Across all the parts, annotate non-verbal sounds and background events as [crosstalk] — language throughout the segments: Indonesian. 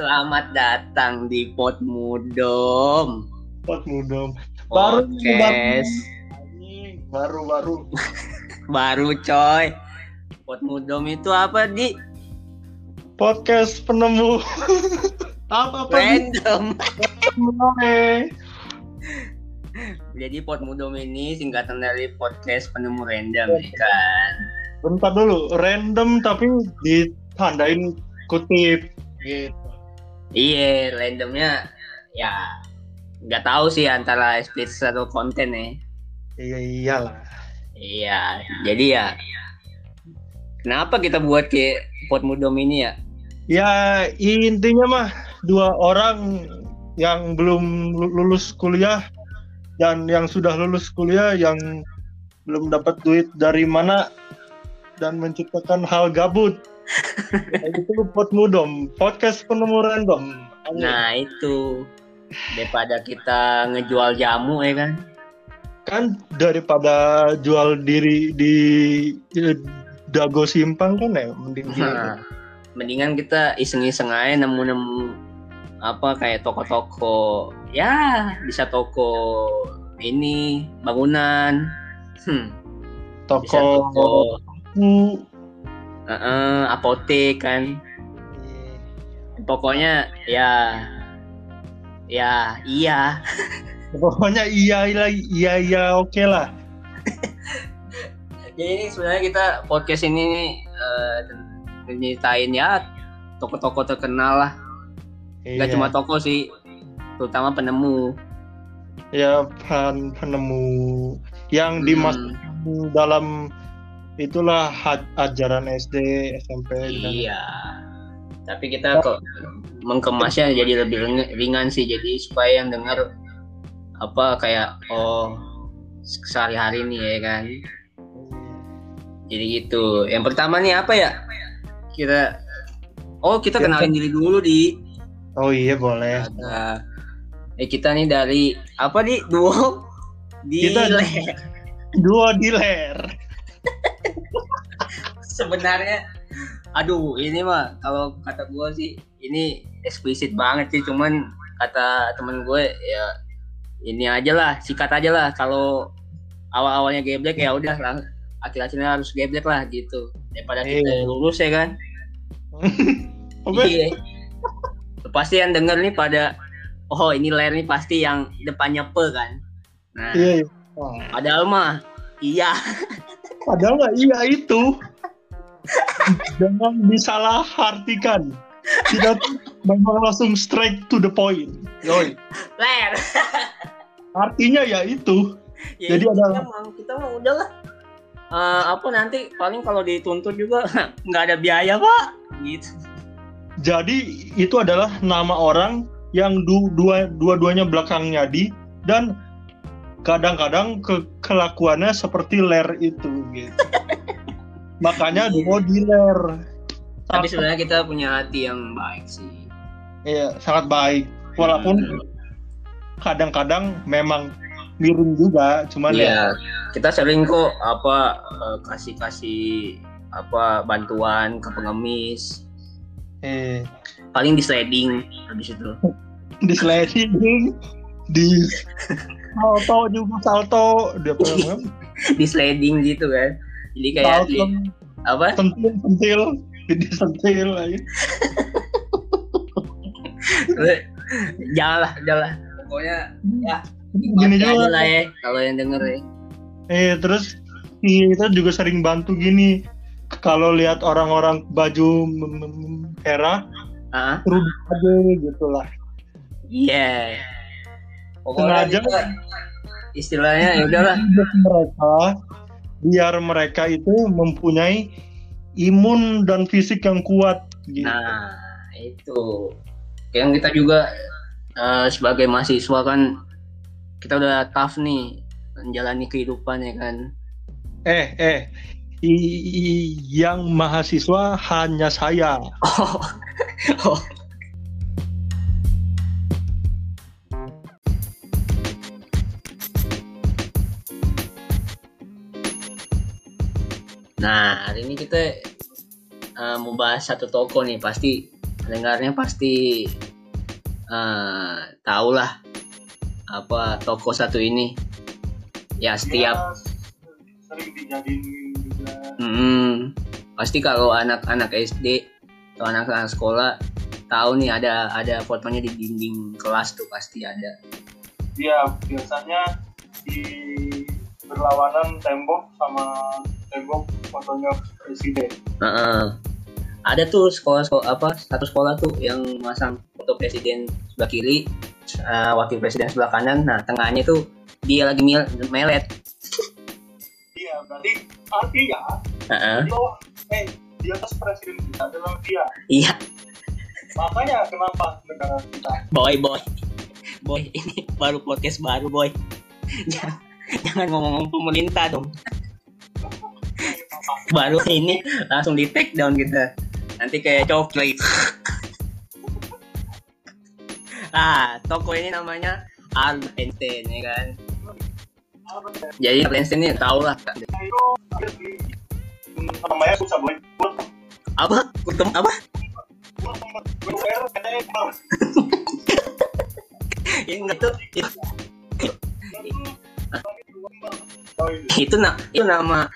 Selamat datang di Pot Mudom. Pot mudom. Baru Podcast baru baru. [laughs] baru coy. Pot Mudom itu apa di Podcast penemu. apa apa random. [laughs] Jadi Pot Mudom ini singkatan dari podcast penemu random ya kan. Bentar dulu, random tapi ditandain kutip gitu. Iya, randomnya ya nggak tahu sih antara explicit atau konten ya. Iya iyalah. Iya, jadi ya kenapa kita buat kayak Pot Mudom ini ya? Ya intinya mah dua orang yang belum lu- lulus kuliah dan yang sudah lulus kuliah yang belum dapat duit dari mana dan menciptakan hal gabut. Itu pot mudom, podcast penemu random. Nah itu daripada kita ngejual jamu ya kan. kan daripada jual diri di dago simpang kan ya mending. Nah, mendingan kita iseng-iseng aja nemu-nemu apa kayak toko-toko ya bisa toko ini bangunan hmm, bisa toko eh, eh, apotek kan pokoknya ya ya iya. [laughs] Pokoknya iya iya iya iya oke lah. [laughs] Jadi ini sebenarnya kita podcast ini nih, eh, nyeritain ya toko-toko terkenal lah. Nggak Iya. cuma toko sih terutama penemu. Ya pen- penemu. Yang Hmm. dimasukkan dalam itulah ajaran SD SMP dan Iya. Tapi kita kok mengkemasnya jadi lebih ring- ringan sih, jadi supaya yang dengar apa kayak oh sehari-hari nih ya kan. Jadi gitu. Yang pertama nih apa ya? Kita oh kita Ya, kenalin diri dulu di. Oh iya boleh. Ada. Eh kita nih dari apa di? Duo? Di Kita- dua dealer sebenarnya. Aduh ini mah kalau kata gue sih ini eksplisit banget sih. Cuman kata temen gue ya ini aja lah sikat aja lah. Kalau awal-awalnya geblek ya udah lah. Akhir-akhirnya harus geblek lah gitu. Daripada kita Iya. lulus ya kan? [laughs] Iya. Pasti yang denger nih pada oh ini layar nih pasti yang depannya pe kan? Nah iya iya. Padahal mah iya. Padahal nggak iya itu jangan disalahartikan tidak memang langsung straight to the point. Yoi. layar artinya ya itu. Ya Jadi ada- kita mah kita mah udahlah Eh, apa nanti paling kalau dituntut juga [laughs] nggak ada biaya pak. Gitu. Jadi itu adalah nama orang yang du- dua dua-duanya belakangnya di dan kadang-kadang ke kelakuannya seperti ler itu gitu [laughs] makanya Iya. duo dealer tapi sebenarnya kita punya hati yang baik sih. Iya, sangat baik. Walaupun Hmm, kadang-kadang memang miring juga, cuman ya Iya, kita sering kok apa eh, kasih-kasih apa bantuan ke pengemis. Eh, paling di sliding habis itu. [laughs] Di sliding, [laughs] di salto juga salto, dia [laughs] pernah di sliding gitu kan jadi kayak di, apa sentil, sentil, di sentil aja. [laughs] jangan lah jangan lah pokoknya ya Gini juga. lah ya kalau yang denger ya Eh, terus kita juga sering bantu gini. Kalau lihat orang-orang baju merah, Ah, kerudung aja gitu lah. iya. Pokoknya Sengaja. istilahnya ya udahlah. Mereka biar mereka itu mempunyai imun dan fisik yang kuat gitu. Nah, itu. Yang kita juga eh, sebagai mahasiswa kan kita udah tough nih menjalani kehidupan ya kan. Eh, eh, i- i- yang mahasiswa hanya saya. [laughs] Oh. oh. Nah, hari ini kita eh, mau bahas satu toko nih. Pasti dengarnya pasti uh, tahu lah apa toko satu ini ya setiap Dia sering dijadiin juga Hmm, pasti kalau anak-anak SD atau anak-anak sekolah tahu nih ada ada fotonya di dinding kelas tuh pasti ada. dia biasanya di berlawanan tembok sama fotonya presiden Heeh. Ada tuh sekolah, sekolah apa satu sekolah tuh yang masang foto presiden sebelah kiri, eh, wakil presiden sebelah kanan. Nah tengahnya tuh dia lagi melet. iya berarti artinya Heeh. itu eh di atas presiden kita adalah dia Iya, makanya kenapa negara kita boy boy, boy ini baru podcast baru boy. [laughs] jangan, jangan ngomong pemerintah dong. Baru ini langsung di take down kita nanti kayak coklat ah toko ini namanya Albert Einstein ya kan? Jadi Albert Einstein ini tau lah itu namanya susah buat apa? Kutem apa? Ini itu itu itu jadi main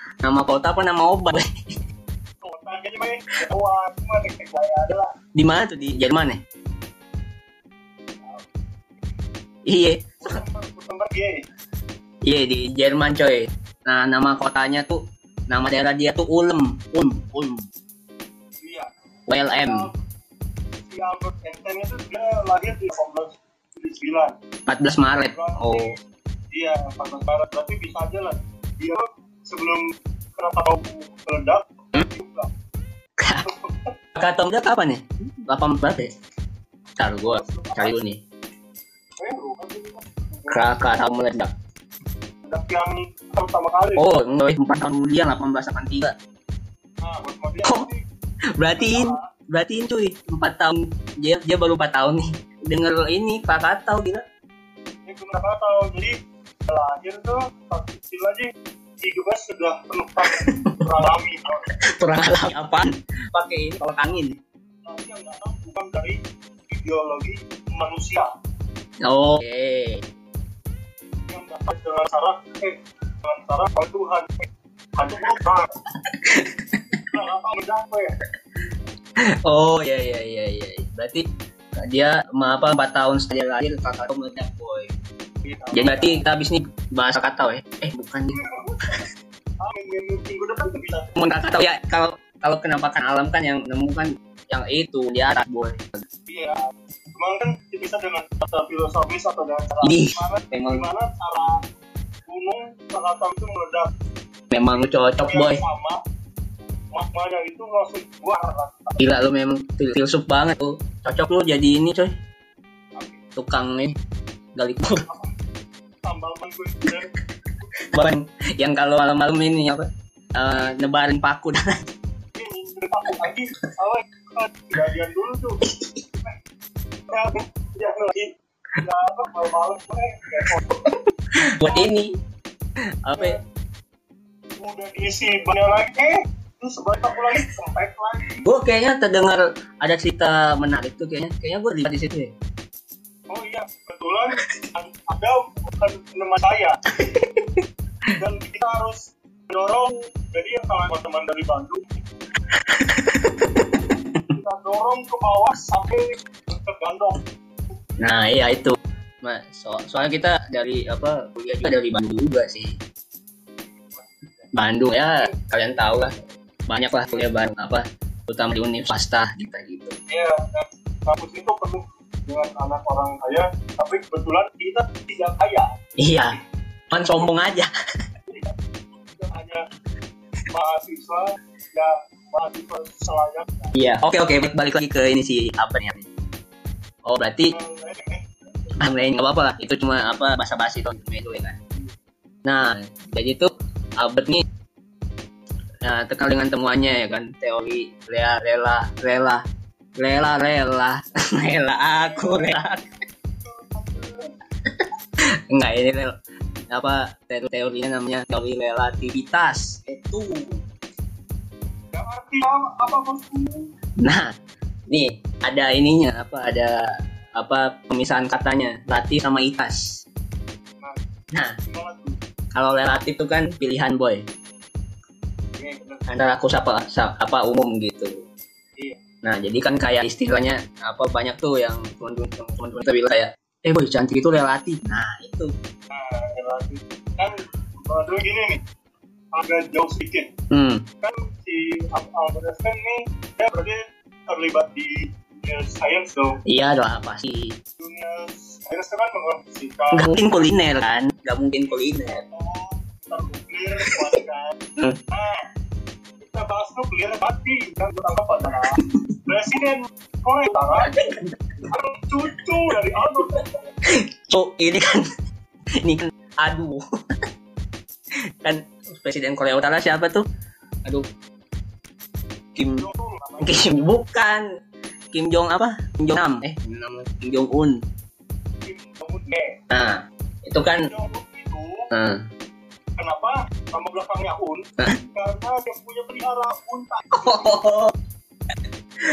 Wah, cuma nek saya adalah di mana tuh? Di Jerman ya? Iya. Iya di Jerman coy. Nah nama kotanya tuh nama daerah dia tuh Ulm. Ulm Ulm. Iya. ULM si Albert Einstein itu dia lahir di 1879 14 Maret. Oh. Iya 14 Maret. Berarti bisa aja lah. Dia sebelum Krakatau meledak? Juga [laughs] kata udah kapan ya 8 berapa ya? Ntar gua cari dulu nih. Krakatau meledak. Meledak yang pertama kali. Oh enggak 4 tahun kemudian 1883 nah Oh. berarti in, berarti in cuy 4 tahun. Dia dia baru 4 tahun nih. Denger ini Krakatau gila. Ini tahu jadi lahir tuh pas kecil aja hidupnya sudah penuh alami perang alam apaan pakai ini tolak angin. Bukan dari ideologi manusia. Oh, oke. Yang datang dengan cara eh dengan cara oh Tuhan. Eh apa mencapai ya. Oh iya iya iya iya. Berarti dia apa 4 tahun setelah lahir Krakatau meledak boy jadi berarti kita habis nih bahasa Krakatau ya? Eh bukan nih. Cuman Krakatau ya kalau kalau penampakan alam kan yang nemu kan yang itu di atas boy iya. Cuman kan bisa dengan cara filosofis atau dengan cara Ih, gimana? cara gunung Krakatau itu meledak? Memang cocok yang boy. sama magmanya itu langsung keluar. Gila lu memang fil- filsuf banget tuh. Cocok lu jadi ini coy. Tukang nih gali kubur tambal ban gue yang kalau malam-malam ini apa? Eh, nebarin paku dan ini aku lagi. Awal kejadian dulu tuh. Ya lagi ya. Apa? Malam-malam eh, buat ini. Apa? Ya? udah diisi banyak lagi. Eh terus sebalik aku lagi kempek lagi. Gue kayaknya terdengar ada cerita menarik tuh kayaknya. Kayaknya gue lihat di situ ya oh iya kebetulan ada bukan teman saya. [laughs] Dan kita harus dorong. Jadi yang kalau teman dari Bandung. Kita dorong ke bawah sampai ke Gandong nah iya itu. So, soalnya kita dari apa kuliah juga dari Bandung juga sih. Bandung ya kalian tahu lah. Banyak lah kuliah Bandung apa terutama di universitas swasta gitu. Gitu ya dan kampus itu penuh dengan anak orang kaya tapi kebetulan kita tidak kaya. Iya kan sombong aja. Kita hanya mahasiswa ya mahasiswa selayaknya iya oke oke balik, balik lagi ke ini sih apa nih? Oh berarti ah nggak apa-apa lah. Itu cuma apa basa-basi tuh itu ya kan nah jadi tuh Albert nih nah, terkenal dengan temuannya ya kan teori rela rela rela rela rela. [laughs] Rela aku rela. [laughs] Enggak ini rel- apa teori teorinya namanya teori relativitas. Itu. Apa maksudnya? Nah nih ada ininya apa ada apa pemisahan katanya latih sama itas nah kalau relatif itu kan pilihan boy. Iya, antara aku siapa apa umum gitu. Nah jadi kan kayak istilahnya apa banyak tuh yang teman-teman kita bilang kayak eh boy cantik itu relatif nah itu Nah, relatif. Kan kalau dulu gini nih, agak jauh sedikit. hmm Kan si Al- Albert Einstein nih, dia berarti terlibat di dunia sains dong. iya lah pasti Dunia sains kan fisika, nggak mungkin kuliner kan nggak mungkin kuliner tentang nuklir, kualitas. Hmm. Nah, kita bahas nuklir mati dan bertangkap pada Presiden Korea cucu dari Albert Einstein. so ini kan ini kan aduh kan presiden Korea Utara siapa tuh aduh Kim. Kim bukan Kim Jong apa Kim Jong Nam eh Kim Jong Un Kim Jong-un. Eh, nah itu kan itu nah, Kenapa nama belakangnya Un? Hah? Karena dia punya pelihara unta.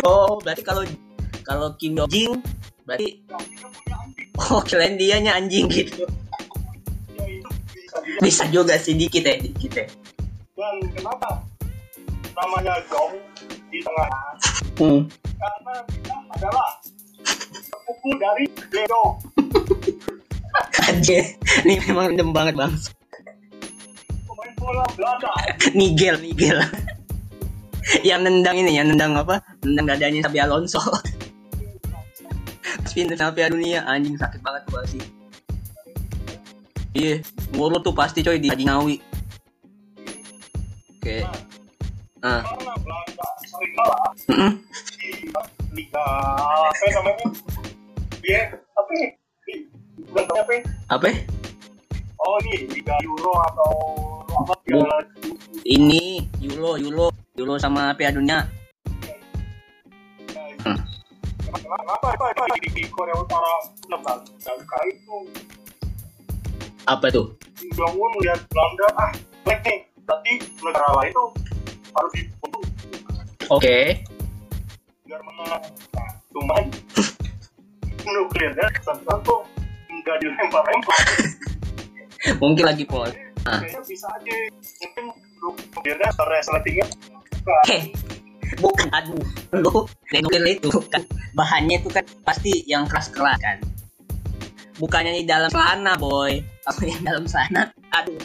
Oh, berarti kalau kalau Kim Jong Jing berarti oh kalian dianya anjing gitu itu bisa juga sih dikit ya dikit ya Dan kenapa namanya Jong di tengah? hmm. Karena dia adalah sepupu dari Ledo. aja ini memang random banget bang Pemain bola Belanda. Miguel Miguel [laughs] yang nendang ini yang nendang apa nendang dadanya Sabi Alonso Pas sama Piala Dunia anjing sakit banget tuh sih iya ngurut tuh pasti coy di Haji Ngawi oke ah Mm-mm. di Liga apa namanya? Dia apa nih? Apa? apa? Oh ini Liga Euro atau apa? Ini Euro Euro Euro sama Piala Dunia. Hmm. Itu apa Kim Jong Un lihat Belanda ah. Nih berarti negara itu harus dibunuh oke [laughs] mungkin lagi pol Ah. Kayaknya Heh, bukan aduh. Lu nuklir itu kan. Bahannya itu kan pasti yang keras keras kan. Bukannya di dalam celana boy. Kalau yang dalam celana aduh.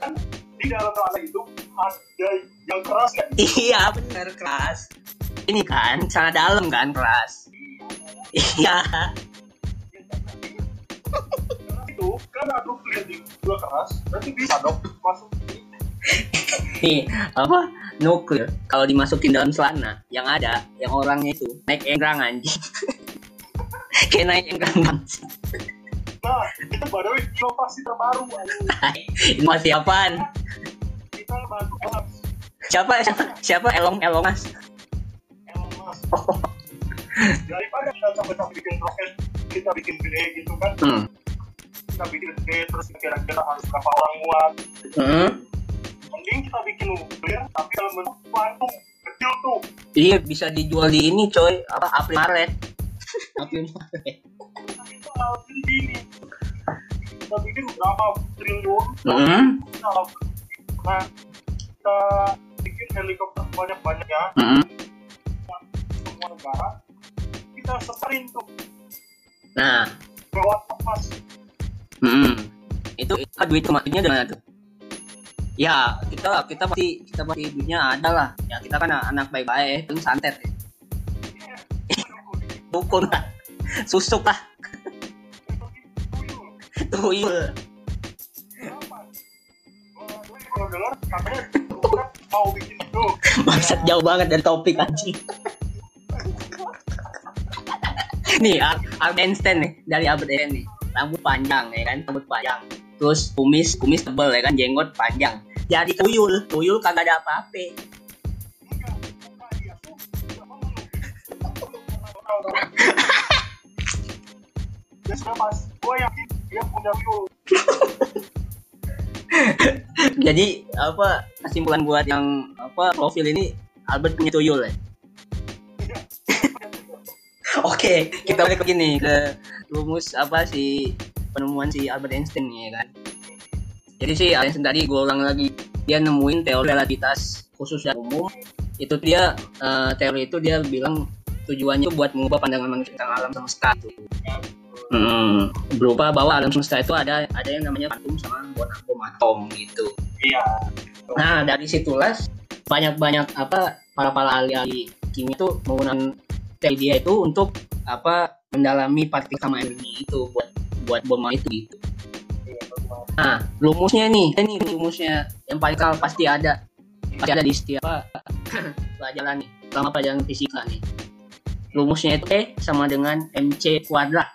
Kan di dalam celana itu ada yang keras kan? iya bener keras. Ini kan celana dalam kan keras. Iya. Karena itu kan nuklir di dua keras, berarti bisa dong masuk nih apa nuklir kalau dimasukin dalam celana yang ada yang orangnya itu naik enggrang anjing [laughs] kayak naik enggrang banget. Nah, itu way inovasi terbaru anjing. [laughs] ini masih apaan Kita siapa siapa siapa elong elongas Elon Musk. [laughs] Daripada kita sampai-sampai bikin roket, kita bikin gede gitu kan, hmm. kita bikin gede terus kira-kira harus berapa orang muat. Hmm. Mending kita bikin nuklir, tapi dalam bentuk kuantum kecil tuh. Iya bisa dijual di ini coy apa April Maret. April Maret. Kita harus ini. Kita bikin berapa triliun, Hmm. nah, nah, kita bikin helikopter banyak-banyaknya Hmm. semua negara kita seterin tuh Nah, lewat emas hmm. itu itu duit kemarinnya dengan tuh. Ya kita kita pasti kita pasti duitnya ada lah. Ya kita kan anak baik-baik, itu santet. [laughs] Ya. Lah, susuk lah, tuyul. itu Bangsat jauh banget dari topik anjing. nih Al- Albert Einstein nih dari Albert Einstein nih rambut panjang ya kan rambut panjang terus kumis kumis tebel ya kan jenggot panjang jadi tuyul tuyul kagak ada apa-apa [laughs] jadi apa kesimpulan buat yang apa profil ini Albert punya tuyul ya [laughs] Oke, kita balik lagi nih ke rumus apa sih penemuan si Albert Einstein ya kan. Jadi si Einstein tadi gue ulang lagi dia nemuin teori relativitas khusus dan umum. Itu dia eh, teori itu dia bilang tujuannya itu buat mengubah pandangan manusia tentang alam semesta itu. Hmm, berupa bahwa alam semesta itu ada ada yang namanya kuantum sama bom atom gitu. Iya. Nah dari situlah banyak-banyak apa para para ahli-ahli kimia itu menggunakan teori dia itu untuk apa mendalami partikel sama energi itu buat buat bom itu gitu. Nah rumusnya nih, ini rumusnya yang paling kal pasti ada pasti ada di setiap [laughs] pelajaran nih, selama pelajaran fisika nih. Rumusnya itu E sama dengan mc kuadrat.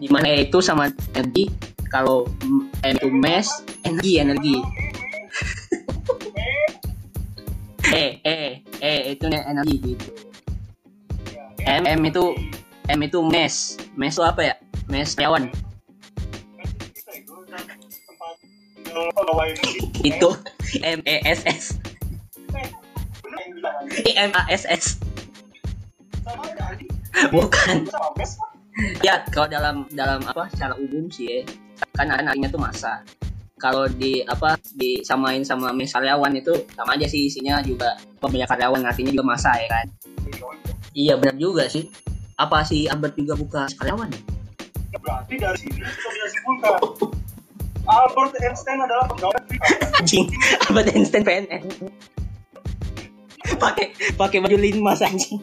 Di mana E itu sama energi, kalau M itu mass, energi energi. [laughs] E, E, E itu energi gitu. M, M itu M itu mes. Mes itu apa ya? Mes karyawan. Itu M E S S. E M A S S. Bukan. Ya, kalau dalam dalam apa secara umum sih ya, kan artinya tuh masa. Kalau di apa disamain sama mes karyawan itu sama aja sih isinya juga pembelian karyawan artinya juga masa ya kan. Iya benar juga sih. Apa sih Albert juga buka karyawan? Berarti dari sini bisa Albert Einstein adalah pegawai Anjing, Albert Einstein PNS. Pakai pakai baju linmas anjing.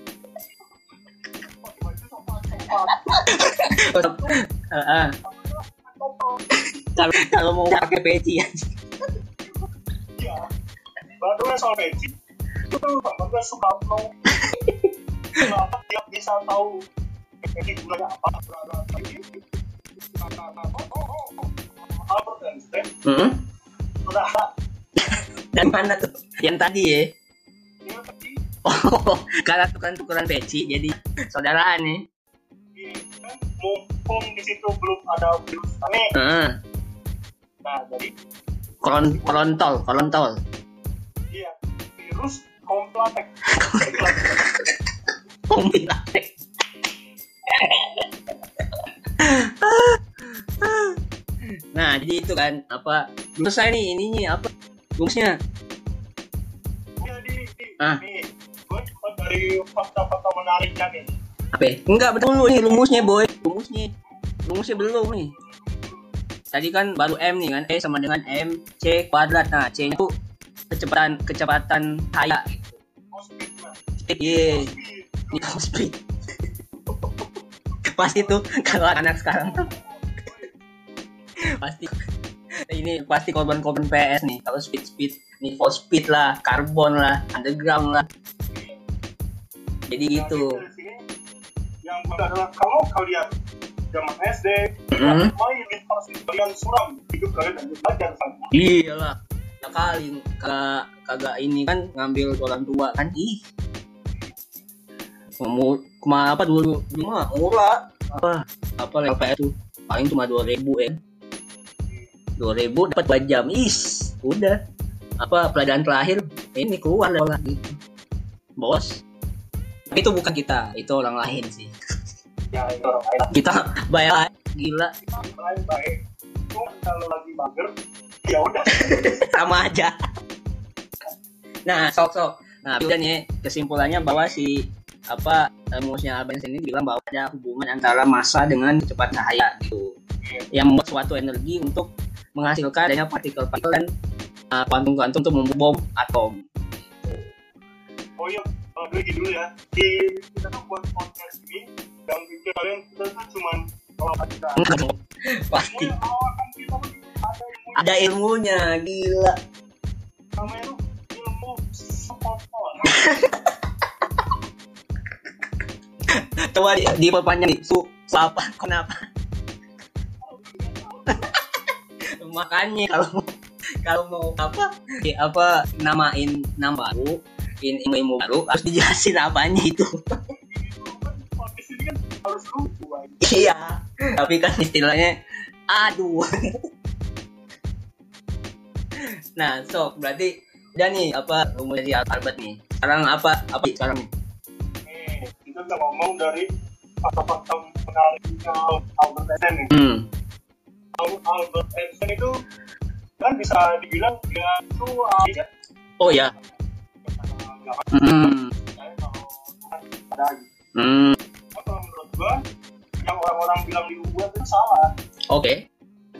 Kalau kalau mau pakai peci anjing. Iya. Baru soal peci. Itu Bapak Soekarno. Kenapa dia bisa tahu peci gulanya apa? Berapa ini? Heeh. [laughs] udah Dan mana tuh? Yang tadi ya. Oh, [laughs] karena tukeran-tukeran peci jadi saudaraan nih. mumpung di situ belum ada virus aneh. Heeh. Nah, jadi Kolon kolontol, kolontol. dia virus komplatek. [laughs] Komplatek. Nah, jadi itu kan apa? Selesai nih ininya apa? Rumusnya. Ah. dari fakta-fakta menariknya nih. Apa? ya? Enggak betul dulu nih rumusnya, boy. Rumusnya. Rumusnya belum nih. Tadi kan baru M nih kan, E sama dengan M C kuadrat. Nah, C itu kecepatan kecepatan cahaya. Speed, yeah. Speed. For speed. [laughs] pasti tuh kalau anak sekarang pasti. Ini pasti korban-korban PS nih. Kalau speed speed. Nih for speed lah karbon lah underground lah. Jadi yang gitu. Yang benar adalah kalau kalian zaman SD mm-hmm. main di kalian suram hidup kalian dan belajar sama. Iyalah. Ya kali kagak kagak ini kan ngambil orang tua kan? Ih. Mau ke mana apa dulu? Dulu mah murah apa apa LPR itu paling cuma dua ribu ya. eh dua ribu dapat dua jam. Is udah. Apa pelajaran terakhir? Ini keluar lagi bos. Itu bukan kita itu orang lain sih. Ya, itu orang lain. kita bayar gila. Kalau [laughs] lagi mager ya sama aja. Nah sok sok nah udah nih. Kesimpulannya bahwa si apa musnya Albans ini bilang bahwa ada hubungan antara masa dengan cepat cahaya gitu. Yang membuat suatu energi untuk menghasilkan adanya partikel-partikel dan uh, kuantum-kuantum untuk membom atom. Oh iya, uh, gue gini dulu ya. Di kita tuh buat podcast ini, dan pikir kalian kita tuh cuman kalau kita [laughs] pasti. Ada ilmu ada ilmunya gila. Namanya tuh ilmu sepotong. coba di, di perpanjang nih su, su apa? Kenapa makanya kalau kalau mau apa ya apa namain nama baru in ilmu ilmu baru harus dijelasin apanya itu harus lucu iya tapi kan istilahnya aduh nah so berarti udah nih apa rumus dari Albert nih sekarang apa apa sekarang nih Eh, kita bisa ngomong dari fakta-fakta menariknya Albert Einstein nih. Hmm. Al- Albert Einstein itu kan bisa dibilang dia itu uh, dia Oh ya. Hmm. ada gitu. Hmm. Kalau menurut gua yang orang-orang bilang di gua itu salah. Oke.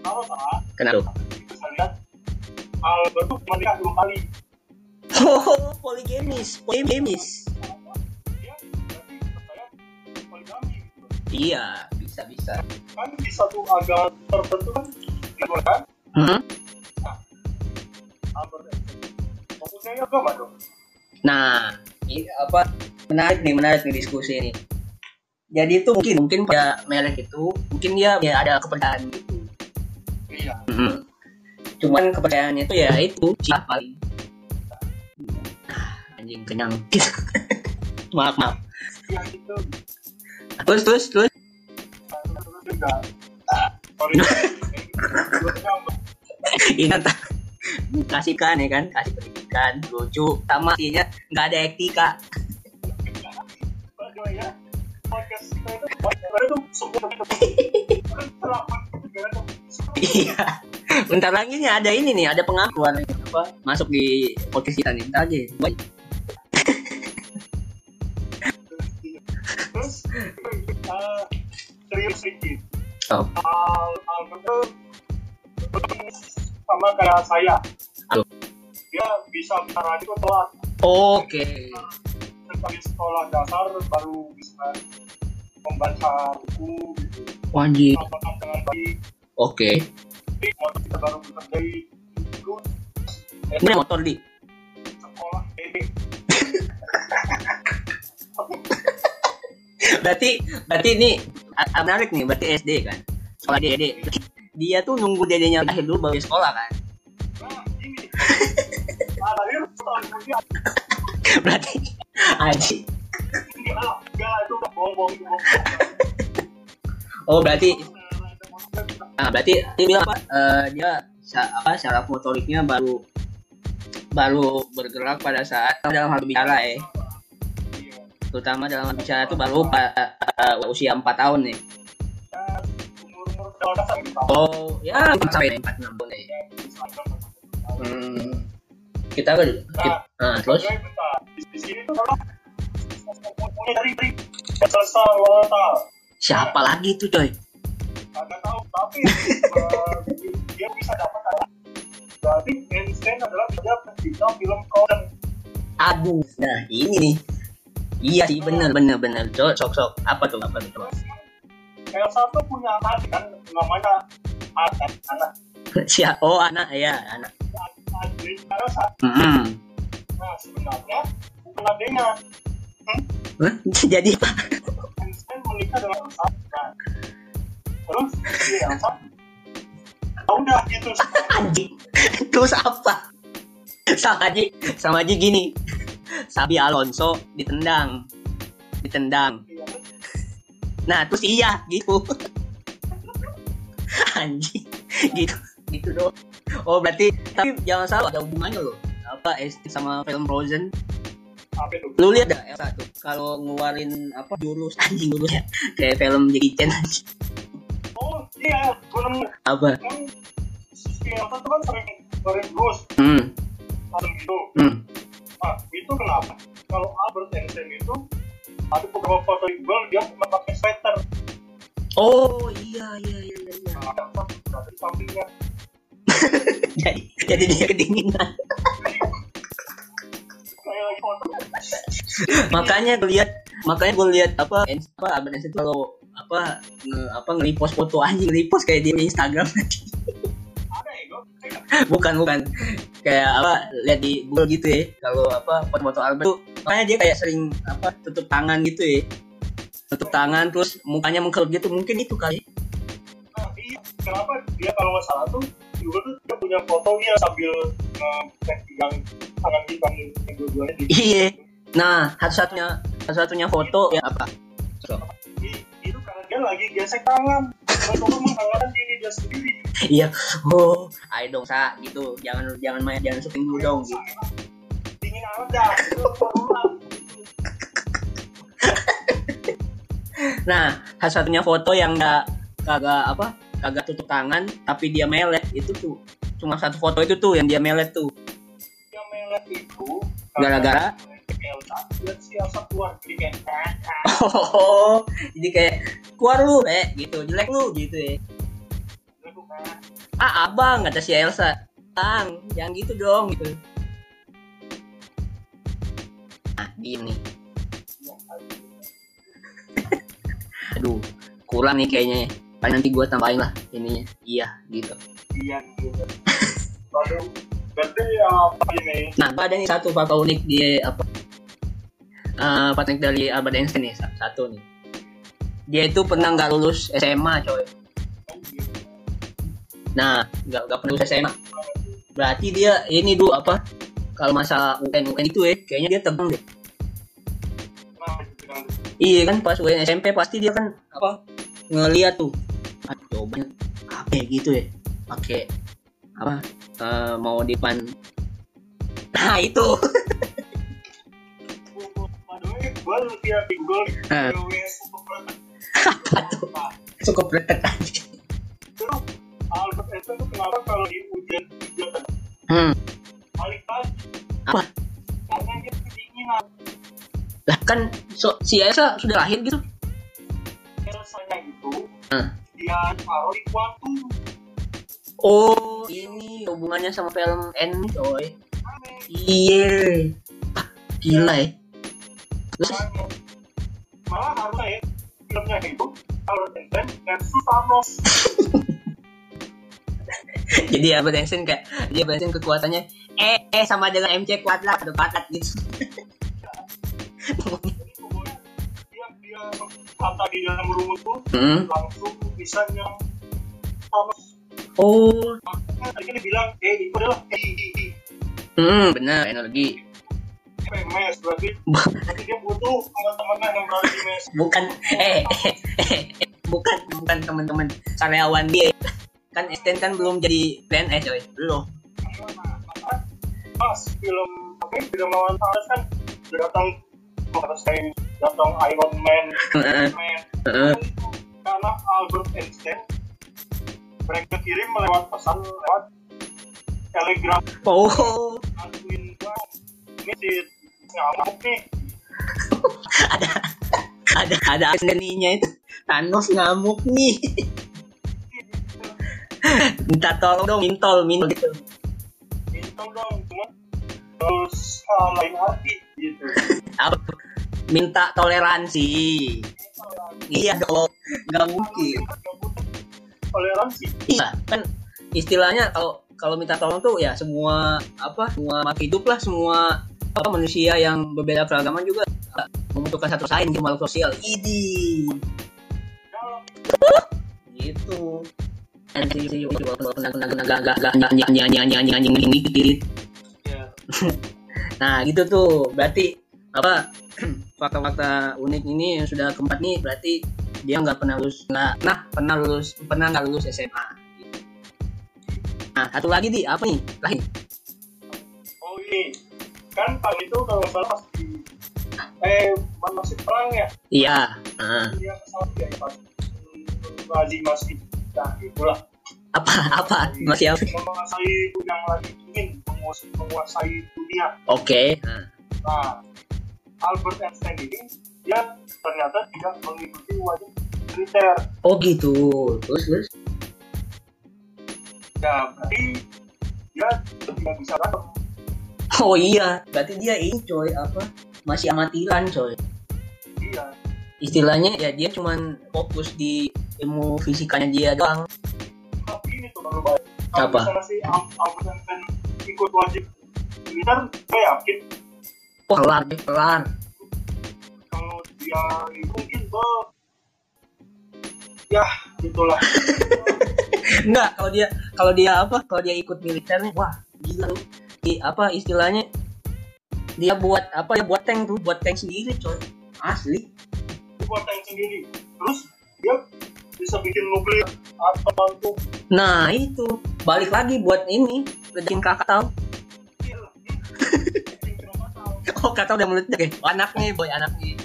Kalau salah, Kenapa? kita bisa lihat Albert tuh menikah dua kali. Oh, poligemis, poligemis. Dia berarti percaya poligami gitu. Iya, bisa bisa. Kan di satu agama tertentu kan dibolehkan Hmm. Albert Einstein. Mempunyai agama dong. Nah, ini apa menarik nih, menarik nih diskusi ini. Jadi itu mungkin mungkin pada merek itu mungkin dia ya ada kepercayaan gitu. Iya. Hmm. Cuman kepercayaannya itu ya itu siapa paling. Ah, Anjing kenyang. [laughs] maaf maaf. Yang itu Terus terus terus. Juga. Nyambung. Ingat kasihkan ya kan, kasih pendidikan, lucu, sama artinya nggak ada etika. Iya. Bentar lagi nih ada ini nih, ada pengakuan apa masuk di podcast kita nih. Bentar aja. Baik. Terus uh, serius sedikit. Oh. Albert tuh sama kayak saya. Halo. Dia bisa bentar lagi tuh telat. Oke. Sekali sekolah dasar baru bisa membaca buku gitu. Baik. Oke. Tapi waktu kita baru bekerja itu Ini motor di. sekolah ini [laughs] Berarti berarti ini menarik nih, berarti SD kan. Sekolah dede. Dia tuh nunggu dedenya lahir dulu baru sekolah kan. [laughs] Berarti Aji. Oh, berarti Nah, berarti dia bilang apa? Eh, dia apa saraf motoriknya baru baru bergerak pada saat dalam hal bicara ya. Iya. Terutama dalam bicara itu baru pa- eh, usia 4 tahun nih. Oh, ya 4 sampai 4 6 tahun ya. Hmm. Kita kan kita, nah, terus siapa lagi tuh coy? agak tahu tapi eh, [laughs] dia bisa dapat apa berarti Einstein adalah dia pencipta film Frozen Aduh, nah ini nih. Iya sih bener bener bener. Cok sok sok. Apa tuh apa tuh? Elsa tuh punya adik kan namanya Adam anak [laughs] Siapa? Oh anak ya anak. adik Elsa Hmm. nah sebenarnya bukan adiknya Hah? [laughs] Jadi apa? Einstein menikah dengan Elsa nah, terus si Elsa ya udah gitu [laughs] anjing terus apa sama aja sama aja gini Sabi Alonso ditendang. Ditendang. Nah terus iya gitu. [laughs] Anjing gitu gitu dong oh berarti tapi jangan salah ada hubungannya loh. Apa SD sama film Frozen? Apa itu? Lu lihat gak Elsa tuh? Kalau ngeluarin apa jurus anjing dulu [laughs] ya kayak film Jackie Chan anjing. oh iya belum apa? kan si Elsa tuh kan sering sering terus hmm. Gitu. Hmm nah itu kenapa? Kalau Albert Einstein itu ada beberapa foto iqbal dia pakai sweater. Oh iya iya iya iya, nah berada di sampingnya. [laughs] Jadi jadi dia kedinginan. Makanya gue lihat makanya gue lihat apa apa Albert Einstein kalau apa nge, apa nge-repost foto anjing nge-repost kayak di Instagram. ada [laughs] bukan bukan. Kayak apa lihat di Google gitu ya. Kalau apa foto-foto Albert tuh makanya dia kayak sering apa tutup tangan gitu ya. Tutup tangan terus mukanya mengkerut gitu. Mungkin itu kali. Nah iya. Kenapa? Dia kalau nggak salah tuh Google tuh dia punya foto dia sambil ngecek pegang tangan kita yang dua-duanya di iya. Nah satu-satunya satu-satunya foto ya apa? So, dia lagi gesek tangan. Foto menghangatkan diri dia sendiri? Iya. Oh. Ayo dong sa gitu. Jangan jangan main jangan syuting dulu dong gitu. Dingin amat dah [laughs] nah satu-satunya foto yang nggak kagak apa kagak tutup tangan tapi dia melet itu tuh. Cuma satu foto itu tuh yang dia melet tuh. Yang melet itu gara-gara? Oh jadi kayak keluar lu eh gitu. Jelek lu gitu ya. Ah abang kata si Elsa. Bang jangan gitu dong gitu. Nah diem nih. [laughs] Aduh kurang nih kayaknya ya. paling nanti gue tambahin lah ininya. Iya gitu. Iya gitu. Berarti apa ini? Nah ada nih satu fakta unik di apa? Eh fakta unik dari Albert Einstein nih sa- satu nih dia itu pernah nggak lulus SMA coy nah nggak nggak lulus SMA berarti dia ini dulu apa kalau masa UN UN itu ya kayaknya dia tegang deh gitu kan? iya kan pas UN SMP pasti dia kan apa ngeliat tuh ah, apa ya gitu ya pakai apa eh, mau dipan nah itu gue di Google Ah. Apa tuh cukup deket aja. Albert Einstein tuh kenapa kalau di ujian ujian hmm. balik lagi Apa? karena dia kedinginan. Lah kan so, si Elsa sudah lahir gitu? Elsanya itu Hmm. dia taruh di kuantum oh ini hubungannya sama film N coy. Iya. Ah, gila ya. Terus malah harusnya ya filmnya itu Albert Einstein versus Thanos jadi Albert Einstein kayak dia Einstein kekuatannya eh eh sama dengan MC kuadrat atau kuadrat gitu jadi pokoknya dia dia kata di dalam rumus tuh hmm. langsung bisa yang Thanos oh. Makanya tadi kan dibilang eh itu adalah hi hi hi hmm benar energi mes berarti berarti dia butuh teman-temannya yang berada di mes. Bukan eh, eh, eh, eh, bukan bukan teman-teman karyawan dia. Kan Einstein kan belum jadi PNS coy. Belum. Pas film apa film lawan Thanos kan datang Einstein datang Iron Man karena Albert Einstein mereka kirim lewat pesan lewat telegram. Oh. Gua ini si ngamuk nih ada ada ada seninya itu. Thanos ngamuk nih. Minta tolong dong mintol mintol gitu. Minta dong cuma terus lain hati gitu. Apa? Minta toleransi. Iya dong nggak mungkin. Toleransi? Iya kan istilahnya kalau kalau minta tolong tuh ya semua apa semua makhluk hidup lah semua apa manusia yang berbeda keragaman juga uh, membutuhkan satu saing di makhluk sosial idi gitu ya nah gitu tuh berarti apa fakta-fakta unik ini yang sudah keempat nih berarti dia nggak pernah lulus nggak nah pernah lulus pernah nggak lulus SMA nah satu lagi di apa nih lain oh ini kan pak itu kalau salah pas di eh masih perang ya? Iya. Nah, dia pesawat dia pas lagi masih nah itulah. Apa? Apa? Masih apa? menguasai yang lagi ingin menguasai, menguasai dunia. Oke. Nah, nah Albert Einstein ini dia ternyata tidak mengikuti wajib militer. Oh gitu. Terus terus? Ya berarti dia tidak bisa datang [laughs] oh iya. Berarti dia ini coy apa? Masih amatiran coy. Dia istilahnya ya dia cuman fokus di ilmu fisikanya dia doang. Tapi ini tuh baru baik. Apa? misalnya si Al- Albert Einstein ikut wajib gue yakin. Wah deh kelar kalau dia mungkin be ya gitulah. [laughs] Enggak kalau dia kalau dia apa? Kalau dia ikut militernya wah apa istilahnya dia buat apa ya buat tank tuh buat tank sendiri coy. Asli. Buat tank sendiri. Terus dia bisa bikin nuklir atau bantu nah itu. Balik lagi buat ini ledakin Krakatau [laughs] oh Krakatau udah meledak ya oh, anaknya boy anaknya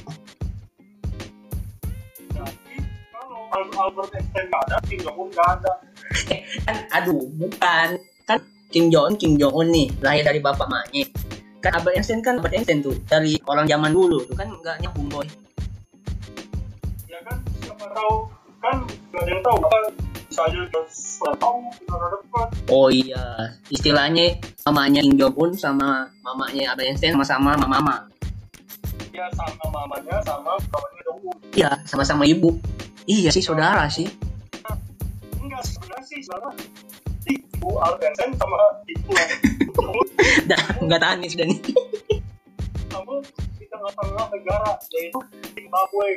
Al- Albert Einstein nggak ada Jong Un nggak ada. [laughs] Aduh bukan. kan Kim Jong Un Kim Jong Un nih lahir dari bapak maknya. Kan Albert Einstein kan Albert Einstein tuh dari orang zaman dulu tuh kan nggak nyambung boy. Ya kan siapa tahu kan nggak ada yang tahu kan sudah tahu depan oh iya istilahnya mamanya Kim Jong Un sama mamanya Albert Einstein sama-sama mama ya sama mamanya sama mamanya Jong Un iya sama-sama ibu. Iya sih saudara sih. Enggak sebenarnya sih saudara ibu Albert Einstein sama ibu. [laughs] Dah nggak tahan nih sudah nih. Kamu di tengah-tengah negara. Yaitu Zimbabwe.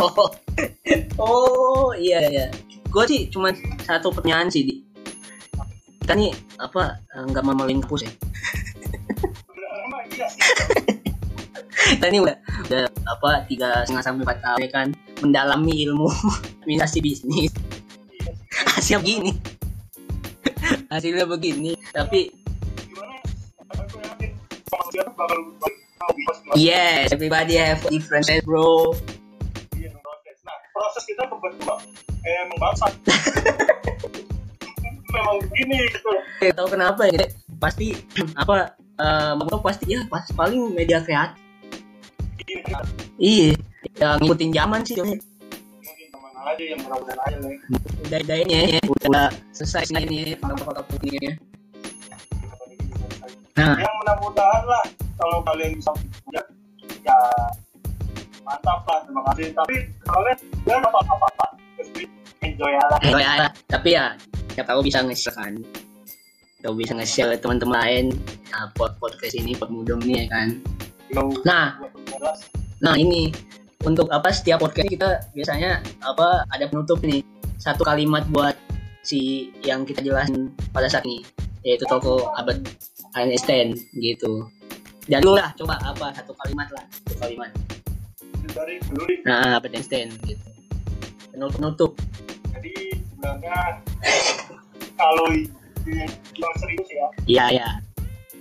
Oh, [laughs] oh iya iya. Gue sih cuma satu pertanyaan sih di. Kita nih apa nggak mau maling kampus ya? [laughs] Kita ini udah udah apa tiga setengah sampai empat tahun ya kan? Mendalami ilmu administrasi bisnis. Iya. Sih. Hasilnya begini tapi yes everybody have different bro proses. Kita kebetulan eh. Memang begini gitu. Tahu kenapa ya pasti apa eh menurut pasti ya pas paling media kreatif iya yang ngikutin zaman sih aja yang mudah-mudahan aja lah. udah udahnya ya udah selesai ini foto-foto putihnya nah Yang mudah-mudahan lah kalau kalian bisa punya ya mantap lah terima kasih. Tapi kalian ya apa apa apa enjoy aja. Oh ya, tapi ya kita tahu bisa nge-share kan. Kita bisa nge-share ke teman-teman lain nah, pod podcast ini pod mudong nih ya kan. Yo, Nah, nah ini untuk apa setiap podcast kita biasanya apa ada penutup nih satu kalimat buat si yang kita jelasin pada saat ini yaitu toko abad Einstein gitu. Dan dulu lah coba apa satu kalimat lah satu kalimat. Nah, abad Einstein gitu. Penutup penutup. Jadi sebenarnya kalau yang serius ya Iya ya.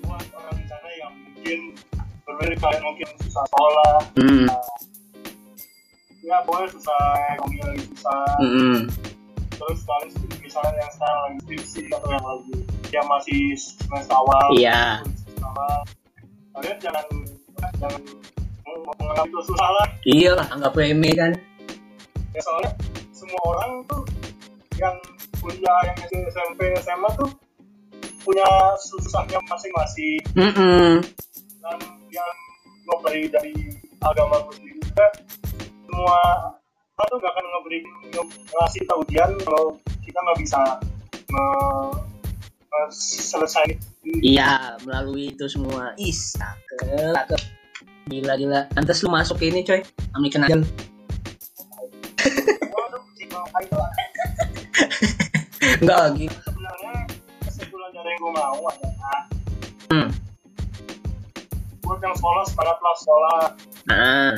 buat orang di sana yang mungkin berbeda kalian mungkin susah sekolah Hmm. Ya boleh susah ekonomi lagi susah Hmm. terus kalian misalnya yang sekarang lagi skripsi atau yang lagi ya masih semester awal Iya. awal kalian jangan jangan menganggap itu susah lah Iya lah, anggap remeh kan. ya soalnya semua orang tuh yang kuliah yang SMP SMA tuh punya susahnya masing-masing Mm-mm. dan yang gue dari dari agama sendiri juga semua orang tuh gak akan ngeberi ngasih tau ujian kalau kita nggak bisa me- me- selesai Iya, melalui itu semua. Ih, cakep, cakep. Gila, gila. Pantes lu masuk ke ini, coy. American Idol. Enggak lagi. sebenarnya kesimpulan dari yang gue mau adalah Hmm. buat yang sekolah semangatlah sekolah Nah,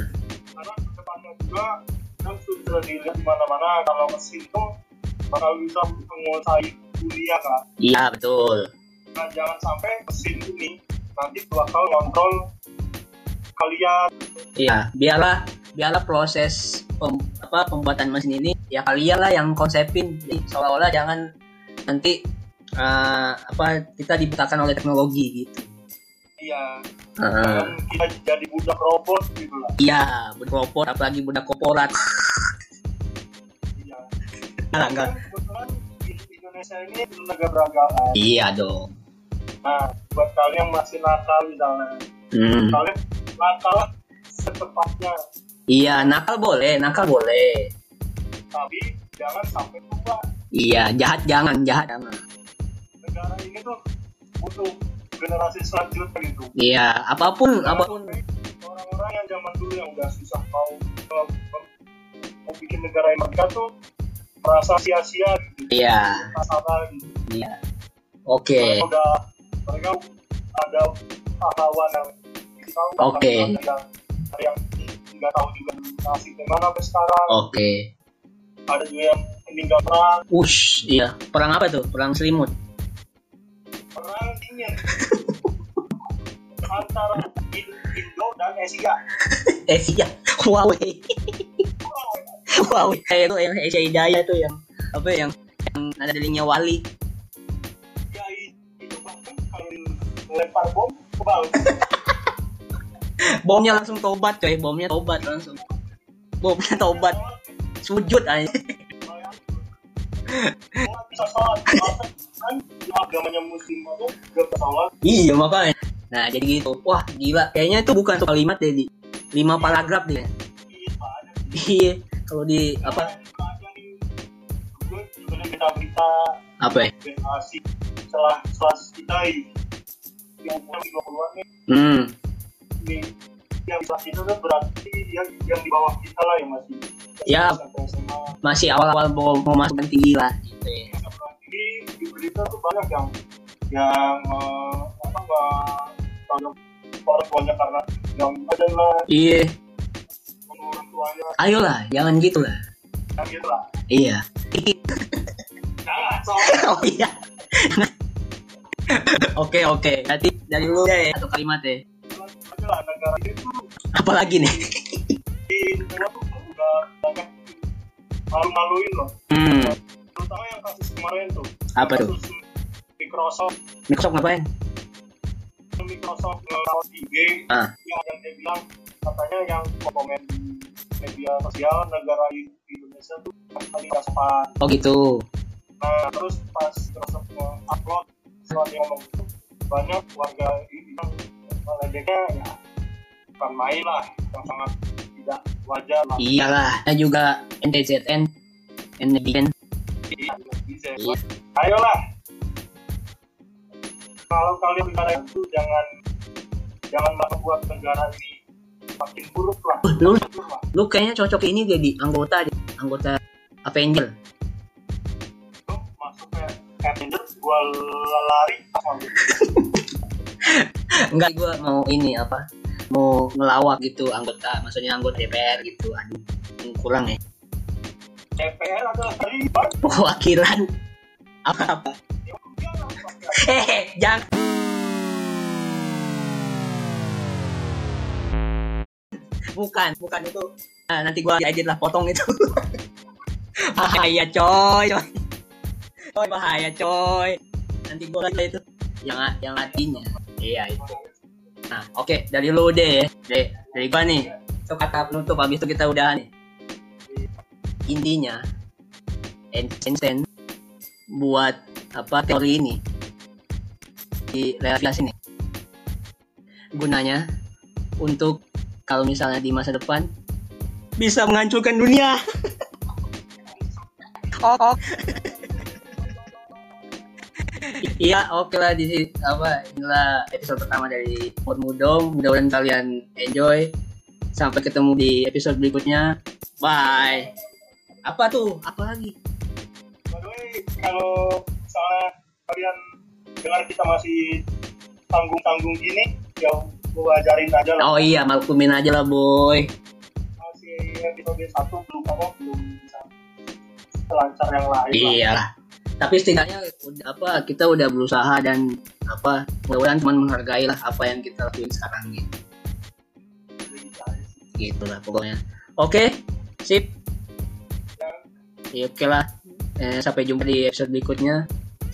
juga kan sudah dilihat di mana-mana kalau mesin tuh bakal bisa menguasai kuliah kan iya betul. nah jangan sampai mesin ini nanti bakal ngontrol kalian Iya, biarlah biarlah proses pem- apa pembuatan mesin ini ya kalian lah yang konsepin. Jadi seolah-olah jangan nanti eh, apa kita dibutakan oleh teknologi gitu. Iya Heeh. jangan kita jadi budak robot gitu lah Iya, budak robot apalagi budak korporat. iya Enggak, enggak. Kebetulan di Indonesia ini negara beragama Iya dong. nah buat kalian yang masih nakal misalnya Hmm. kalian nakal secepatnya Iya, nakal boleh, nakal boleh. tapi jangan sampai tua Iya, jahat jangan, jahat jangan. negara ini tuh butuh generasi selanjutnya gitu Iya, apa pun, Jangan apa pun. orang-orang yang zaman dulu yang udah susah mau mau, mau bikin negara yang mereka tuh merasa sia-sia gitu Iya, masalah gitu iya. Oke, mereka udah mereka ada pahlawan yang tahu Oke. ada yang yang nggak tahu juga nasib gimana sampai sekarang oke. ada juga yang meninggal perang Ush, iya. Perang apa tuh? Perang selimut. perang dingin antara Indo dan Asia. [laughs] Iya, Huawei. wow kayak itu yang Asia Hidayah tuh yang apa yang yang ada delingnya Wali. Ya itu bahkan kalau lempar bom kebal [laughs] bomnya langsung tobat coy. Bomnya tobat langsung. Bomnya tobat. Sujud aja kan itu iya makanya nah jadi gitu. Wah gila. Kayaknya itu bukan satu kalimat deh di. Lima paragraf dia iya kalau di apa? Kita berita apa? Ya setelah setelah kita yang umur 20-an nih hmm. Ini yang di itu berarti yang yang di bawah kita lah yang masih Ya. masih awal-awal mau, mau masuk tinggi lah gitu ya. ini di berita tuh banyak yang yang eh, apa nggak orang tuanya karena yang ada lah. Iya. Orang tuanya. Ayolah jangan gitu lah yang gitu lah. Iya. Jangan [laughs] oh iya. Oke oke. Nanti dari lu deh satu kalimat deh aja lah negara ini tuh apa lagi nih? Malu-maluin loh. Hmm. Terutama yang kasus kemarin tuh. Apa tuh Microsoft. Microsoft ngapain? Microsoft ngelawan di game Ah. yang yang dia bilang katanya yang komen di media sosial negara Indonesia tuh kali nggak sopan oh gitu. Nah terus pas Microsoft upload setelah dia ngomong itu banyak warga ini yang meledeknya ya bukan main lah yang sangat tidak wajar lah. Iyalah saya juga NTZN NTZN Iya. Iya. ayolah kalau kalian negara itu jangan jangan membuat negara ini makin buruk lah. Lu lu kayaknya cocok ini jadi anggota anggota Avenger. Lu masuk ke Avengers gua lari. [laughs] Enggak gua mau ini apa mau ngelawak gitu anggota maksudnya anggota DPR gitu aduh kurang ya. DPR adalah ribet perwakilan apa hehe [laughs] jangan. Bukan bukan itu. Nah, nanti gua edit lah potong itu. [laughs] Bahaya coy. Coy bahaya coy. Nanti gua lihat itu. Yang yang artinya iya itu. Nah oke dari lu deh dari dari gua nih. Itu kata penutup habis itu kita udah nih. Intinya Einstein buat apa teori ini di relasi ini gunanya untuk kalau misalnya di masa depan bisa menghancurkan dunia oh, oh. Iya, oke lah di sini apa inilah episode pertama dari Mod Mudong. Mudah-mudahan kalian enjoy. Sampai ketemu di episode berikutnya. Bye. Apa tuh? Apa lagi? by the way kalau misalnya kalian dengar kita masih tanggung-tanggung gini ya gua ajarin aja lah Oh iya, maklumin aja lah, boy. masih episode satu belum apa belum bisa selancar yang lain. Iya lah. Tapi setidaknya apa kita udah berusaha dan apa mudah-mudahan teman menghargai lah apa yang kita lakuin sekarang gitu. Gitu lah pokoknya. Oke, sip. Ya, oke lah. Eh, sampai jumpa di episode berikutnya.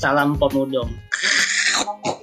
Salam pop mudong. Ya.